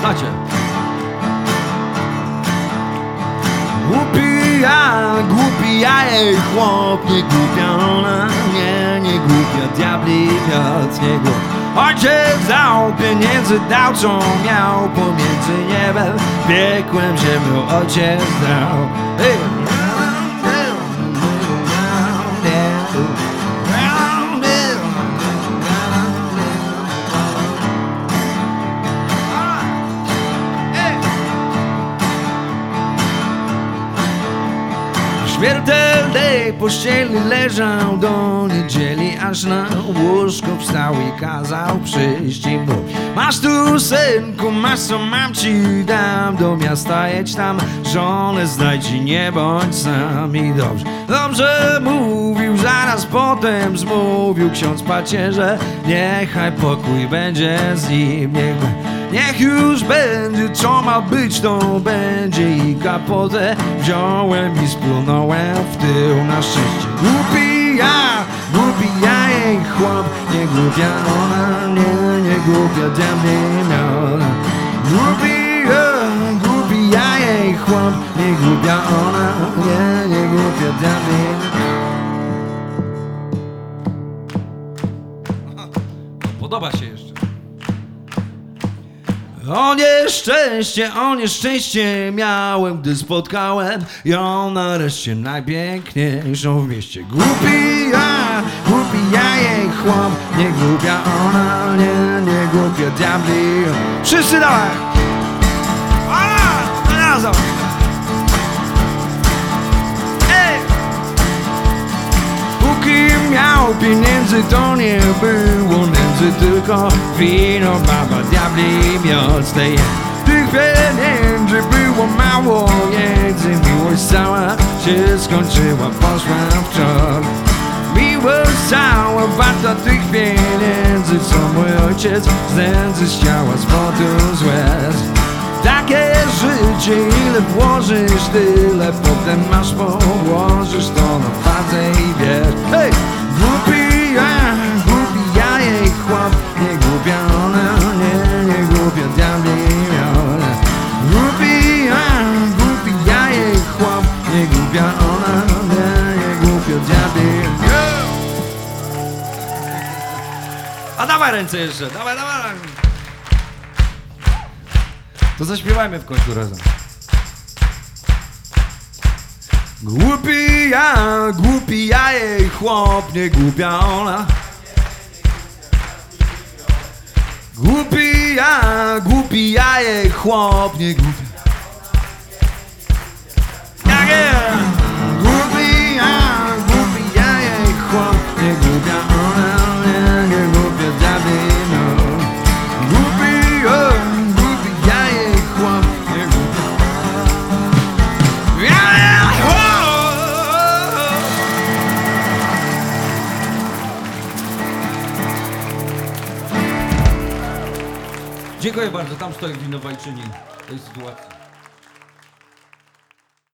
znacie. Głupi ja, głupi ja, ej chłop, nie głupia ona, nie, nie głupia, diabli wiatr, nie głupia. Ojciec dał pieniędzy, dał co miał pomiędzy niebem, piekłem ziemią, ojciec dał. Śmiertelnej pościeli leżał do niedzieli Aż na łóżko wstał i kazał przyjść i mówić Masz tu synku, masz co mam ci dam. Do miasta jedź tam, żonę znajdź i nie bądź sam I dobrze, dobrze mówił Zaraz potem zmówił ksiądz pacierze Niechaj pokój będzie z nim Niech, niech już będzie, co ma być to będzie. I kapotę wziąłem i splunąłem w tył na szczęście. Głupi ja, głupi ja, jej chłop. Nie głupia ona, nie, nie głupia dla mnie no. Głupi ja, głupi ja, jej chłop. Nie głupia ona, nie, nie głupia dla mnie Podoba się jeszcze. O nieszczęście, o nieszczęście miałem, gdy spotkałem ją nareszcie najpiękniejszą w mieście. Głupi ja, głupi ja jej chłop, nie głupia ona, nie, nie głupia diabli. Wszyscy dawaj! A, razem! Ej! Póki miał pieniędzy, to nie było nędzy, tylko wino, baba, diabli, miód tej Tych pieniędzy było mało, między miłość cała się skończyła, poszła w czor. Miłość cała warta tych pieniędzy, co mój ojciec z nędzy z potu z łez. Takie życie, ile włożysz, tyle potem masz położysz to na wadze i wiesz Hej! A dawaj ręce jeszcze, dawaj, dawaj. To zaśpiewajmy w końcu razem. Głupi ja, głupi ja, jej chłop, nie głupia ona. Głupi ja, głupi ja, jej chłop, nie głupia. Tak jest! Dziękuję bardzo, tam stoi winowajczyni tej sytuacji.